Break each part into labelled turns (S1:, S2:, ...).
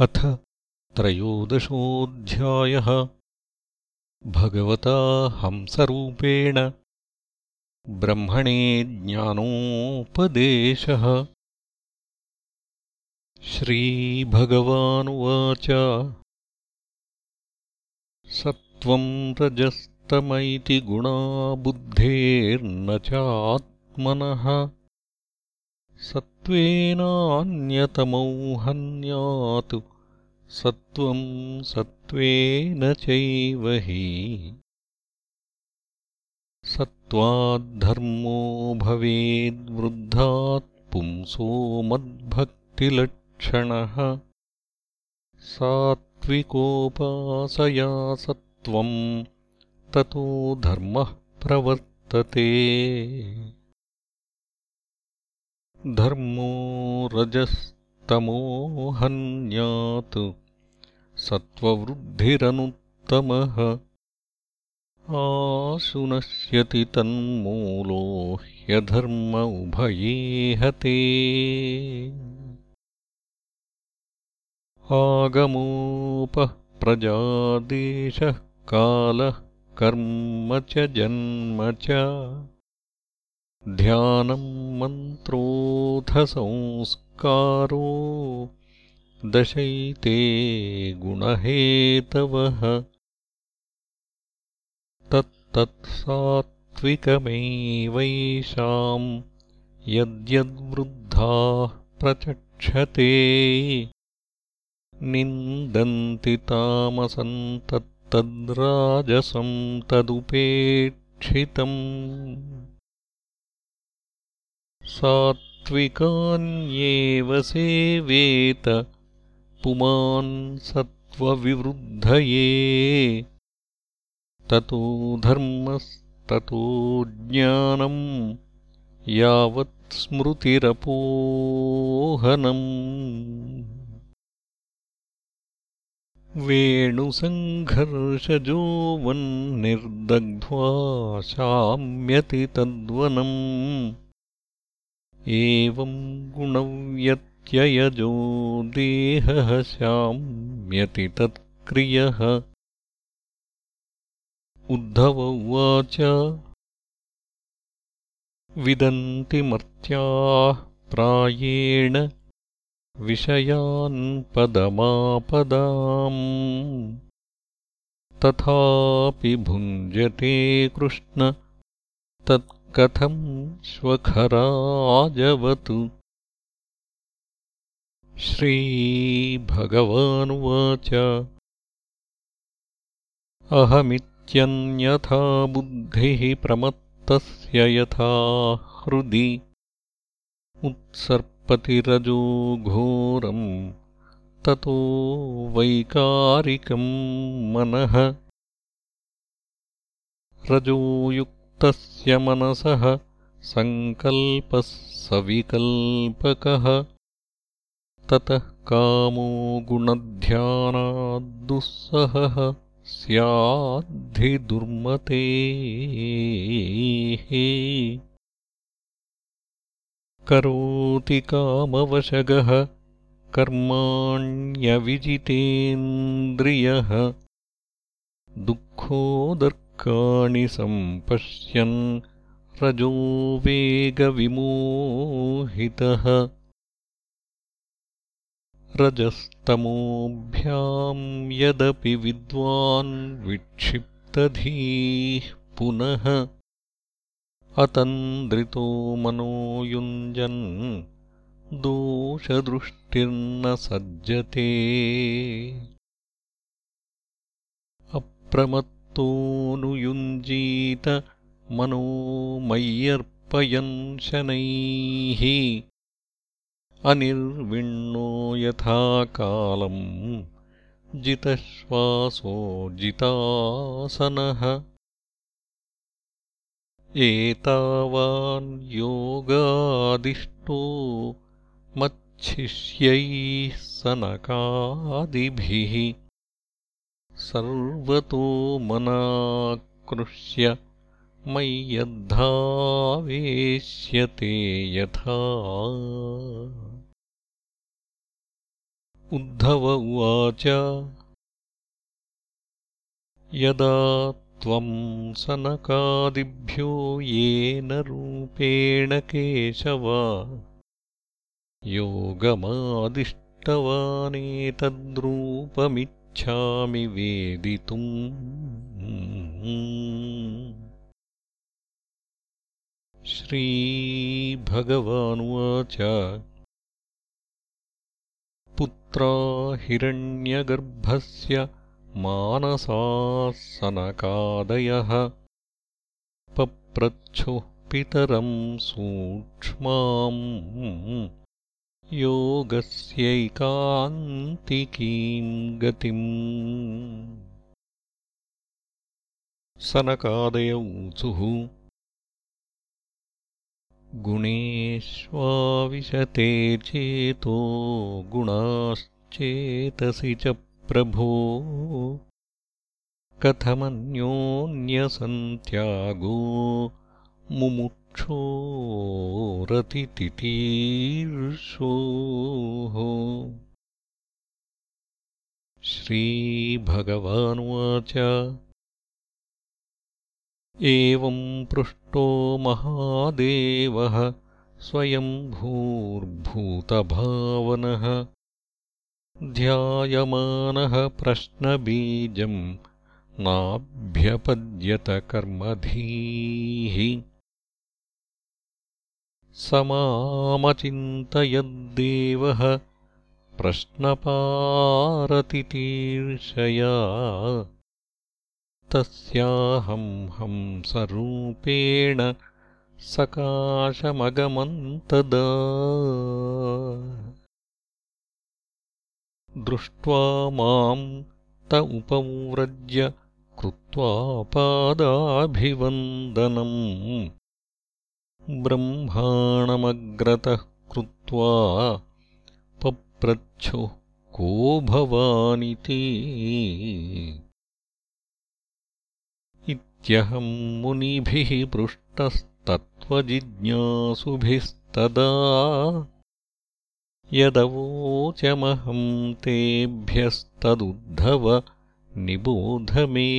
S1: अथ त्रयोदशोऽध्यायः। भगवता हंसरूपेण। ब्रह्मणे ज्ञानोपदेशः। श्रीभगवानुवाच। सत्त्वम् रजस्तमैति गुणा बुद्धेर्न चात्मनः सत्त्वेनान्यतमौहन्यात्। सत्त्वम् सत्त्वेन चैव हि। सत्त्वाद्धर्मो भवेद्वृद्धात् पुंसो मद्भक्तिलक्षणः। सात्विकोपासया सत्त्वम् ततो धर्मः प्रवर्तते धर्मो रजस्तमोहन्यात् सत्त्ववृद्धिरनुत्तमः आशुनश्यति तन्मूलो ह्यधर्म उभयेहते आगमोपः प्रजादेशः कालः कर्म च जन्म च ध्यानम् मन्त्रोऽथ संस्कारो दशैते गुणहेतवः। तत्तत्सात्त्विकमेवैषाम् यद्यद्वृद्धाः प्रचक्षते। निन्दन्ति तामसम् तत्तद्राजसम् तदुपेक्षितम् सात्विकान्येव सेवेत पुमान् सत्त्वविवृद्धये। ततो धर्मस्ततो ज्ञानम् यावत् स्मृतिरपोहनम्। वेणुसङ्घर्षजो वन्निर्दग्ध्वा शाम्यति तद्वनम् एवम् गुणव्यत्ययजो देहः शाम्यति तत्क्रियः उद्धव उवाच विदन्ति मर्त्याः प्रायेण पदमापदाम्। तथापि भुञ्जते कृष्ण तत् कथम् श्वखराजवत् श्रीभगवानुवाच। अहमित्यन्यथा बुद्धिः प्रमत्तस्य यथा हृदि। उत्सर्पतिरजो घोरम् ततो वैकारिकम् मनः। रजोयुक् तस्य मनसः सङ्कल्पः सविकल्पकः ततः कामो गुणध्यानाद्दुःसहः स्याद्धिदुर्मतेः। करोति कामवशगः कर्माण्यविजितेन्द्रियः। दुःखोदर् काणि सम्पश्यन् रजो वेगविमोहितः। रजस्तमोभ्याम् यदपि विद्वान् विक्षिप्तधीः पुनः। अतन्द्रितो मनो युञ्जन् दोषदृष्टिर्न सज्जते। अप्रमत् नुयुञ्जीत मनो मय्यर्पयन् शनैः अनिर्विण्णो यथा कालम् जितश्वासो जितासनः। एतावान् योगादिष्टो मच्छिष्यैः सनकादिभिः सर्वतो मनाकृष्य मय्यद्धावेश्यते यथा। उद्धव उवाच यदा त्वं सनकादिभ्यो येन रूपेण केशव योगमादिष्टवानेतद्रूपमिच्छामि वेदितुम् श्रीभगवानुवाच पुत्रा हिरण्यगर्भस्य मानसाः सनकादयः पप्रच्छुः पितरम् सूक्ष्माम् योगस्यैकान्तिकीम् गतिम्। सनकादय ऊचुः गुणेष्वाविशते चेतो गुणाश्चेतसि च प्रभो। कथमन्योन्यसन्त्यागो मुमुक्षोरतितितीर्षोः श्रीभगवानुवाच। एवम् पृष्टो महादेवः स्वयं भूर्भूतभावनः ध्यायमानः प्रश्नबीजम् नाभ्यपद्यतकर्मधीः। स मामचिन्तयद्देवः प्रश्नपारतितीर्षया। तस्याहं हंसरूपेण सकाशमगमन्तदा। दृष्ट्वा मां त उपव्रज्य कृत्वा पादाभिवन्दनम् ब्रह्माणमग्रतः कृत्वा पप्रच्छुः को भवानिति इत्यहम् मुनिभिः पृष्टस्तत्त्वजिज्ञासुभिस्तदा। यदवोचमहम् तेभ्यस्तदुद्धव निबोध मे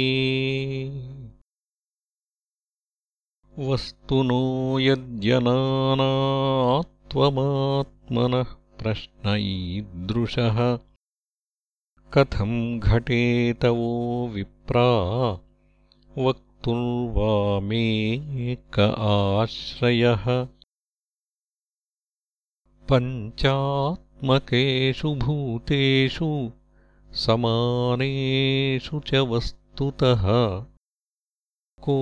S1: वस्तुनो यद्यनानात्वमात्मनः प्रश्न ईदृशः कथम् घटेतवो विप्रा? वक्तुर्वा मे क आश्रयः। पञ्चात्मकेषु भूतेषु समानेषु च वस्तुतः को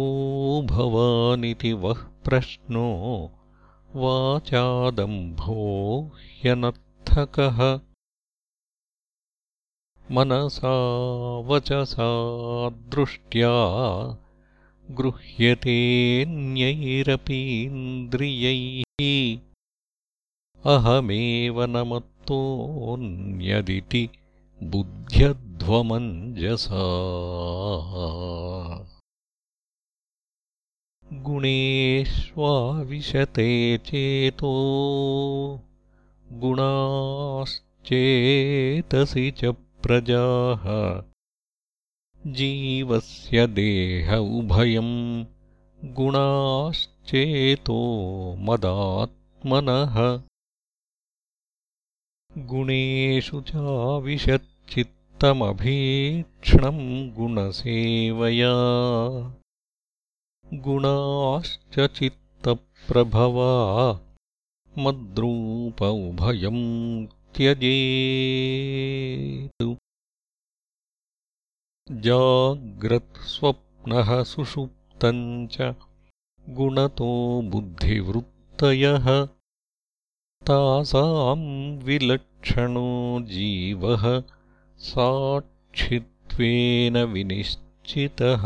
S1: भवानिति वः प्रश्नो वाचादम्भो ह्यनर्थकः। मनसा वचसा दृष्ट्या गृह्यतेऽन्यैरपीन्द्रियैः अहमेव न मत्तोऽन्यदिति बुद्ध्यध्वमञ्जसा गुणेष्वाविशते चेतो। गुणाश्चेतसि च प्रजाः। जीवस्य देह उभयम् गुणाश्चेतो मदात्मनः। गुणेषु चाविशच्चित्तमभीक्ष्णम् गुणसेवया गुणाश्च चित्तप्रभवा मद्रूप उभयम् त्यजेतु। जाग्रत्स्वप्नः सुषुप्तम् च गुणतो बुद्धिवृत्तयः। तासाम् विलक्षणो जीवः साक्षित्वेन विनिश्चितः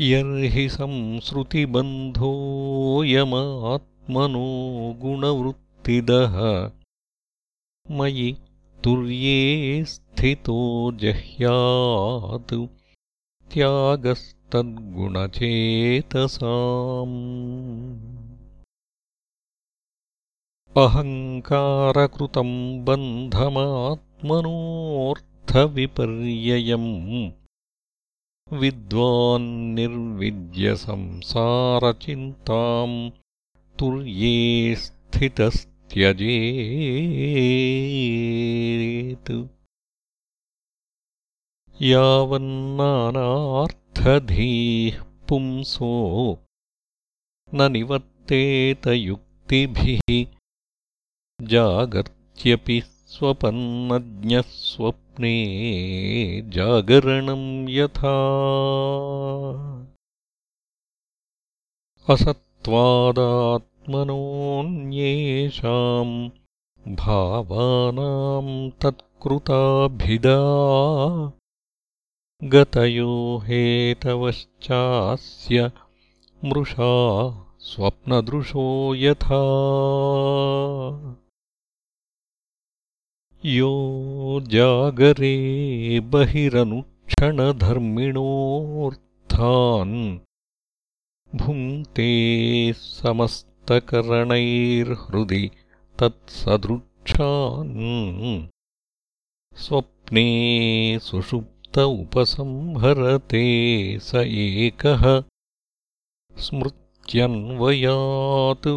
S1: यर्हि संसृतिबन्धोऽयमात्मनो गुणवृत्तिदः। मयि तुर्ये स्थितो जह्यात् त्यागस्तद्गुणचेतसाम्। अहङ्कारकृतम् बन्धमात्मनोऽर्थविपर्ययम् विद्वान्निर्विद्यसंसारचिन्ताम् तुर्ये स्थितस्त्यजेत्। यावन्नानार्थधीः पुंसो न निवर्तेतयुक्तिभिः जागर्त्यपि स्वपन्नज्ञः स्वप्ने जागरणम् यथा। असत्त्वादात्मनोऽन्येषाम् भावानाम् तत्कृताभिदा। गतयो हेतवश्चास्य मृषा स्वप्नदृशो यथा यो जागरे बहिरनुक्षणधर्मिणोऽर्थान् भुङ्क्ते समस्तकरणैर्हृदि तत्सदृक्षान्। स्वप्ने सुषुप् उपसंहरते स एकः। स्मृत्यन्वयात्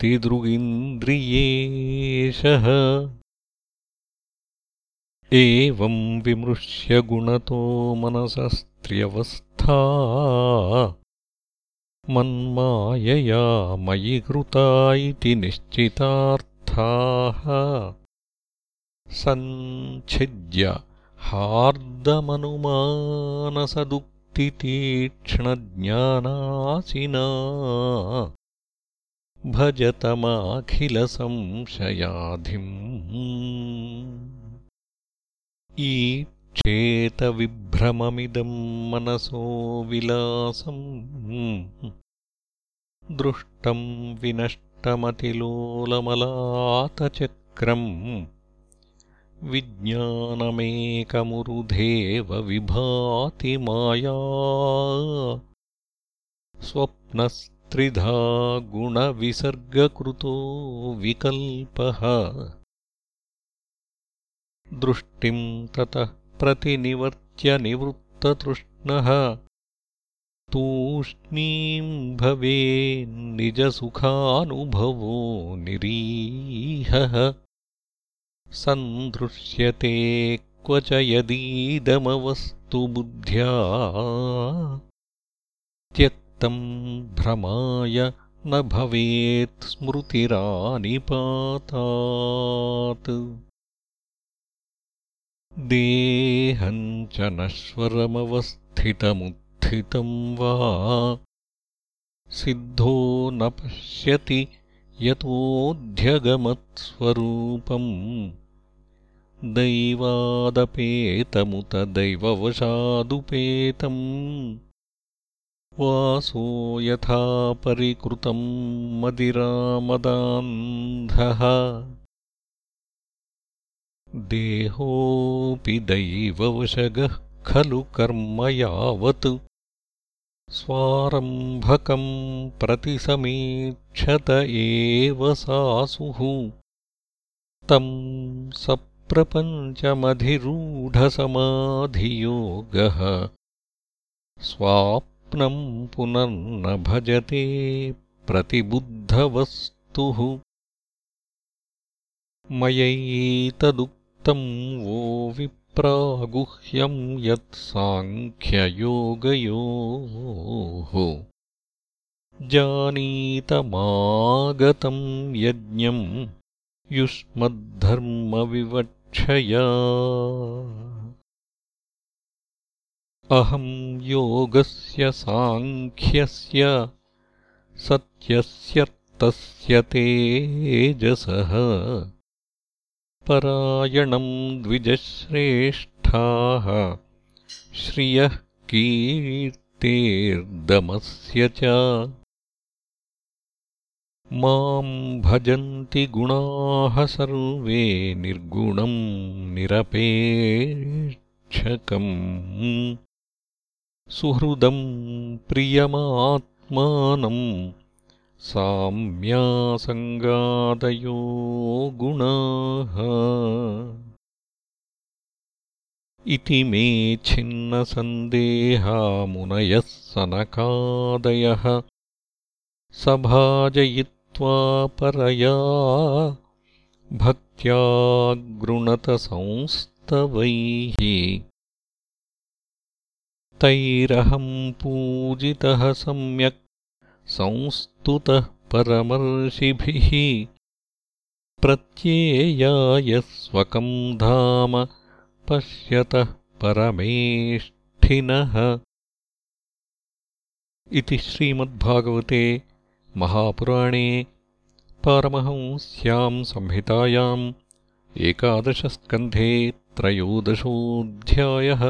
S1: त्रिगुणवृत्तिदृगिन्द्रियेशः एवम् विमृश्य गुणतो मनसस्त्र्यवस्था मन्मायया मयि कृता इति निश्चितार्थाः। सञ्छिद्य हार्दमनुमानसदुक्तितीक्ष्णज्ञानासिना भजतमाखिलसंशयाधिम्। ईक्षेतविभ्रममिदम् मनसो विलासम्। दृष्टम् विनष्टमतिलोलमलातचक्रम्। विज्ञानमेकमुरुधेव विभाति माया स्वप्नस्त्रिधा गुणविसर्गकृतो विकल्पः। दृष्टिम् ततः प्रतिनिवर्त्य निवृत्ततृष्णः। तूष्णीम् भवेन्निजसुखानुभवो निरीहः। सन्दृश्यते क्व च यदीदमवस्तु बुद्ध्या भ्रमाय न भवेत् स्मृतिरानिपातात्। देहम् च नश्वरमवस्थितमुत्थितम् वा सिद्धो न पश्यति यतोऽध्यगमत्स्वरूपम्। दैवादपेतमुत दैववशादुपेतम् वासो यथा परिकृतम् मदिरामदान्धः। देहोऽपि दैववशगः खलु कर्म यावत्। स्वारम्भकम् प्रतिसमीक्षत एव सासुः। तम् सप्रपञ्चमधिरूढसमाधियोगः स्वाप्नम् पुनर्न भजते प्रतिबुद्धवस्तुः। मयैतदुक्तम् वो प्रागुह्यम् यत् साङ्ख्ययोगयोः। जानीतमागतम् यज्ञम् युष्मद्धर्मविवक्षया अहम् योगस्य साङ्ख्यस्य सत्यस्यर्थस्य तेजसः। परायणम् द्विजश्रेष्ठाः श्रियः कीर्तेर्दमस्य च। माम् भजन्ति गुणाः सर्वे निर्गुणम् निरपेक्षकम् सुहृदम् प्रियमात्मानम् साम्यासङ्गादयो गुणाः। इति मे छिन्नसन्देहामुनयः सनकादयः। सभाजयित्वा परया भक्त्यागृणतसंस्तवैः तैरहम् पूजितः सम्यक् संस्तुतः परमर्षिभिः प्रत्येयाय स्वकम् धाम पश्यतः परमेष्ठिनः। इति श्रीमद्भागवते महापुराणे पारमहंस्याम् संहितायाम् एकादशस्कन्धे त्रयोदशोऽध्यायः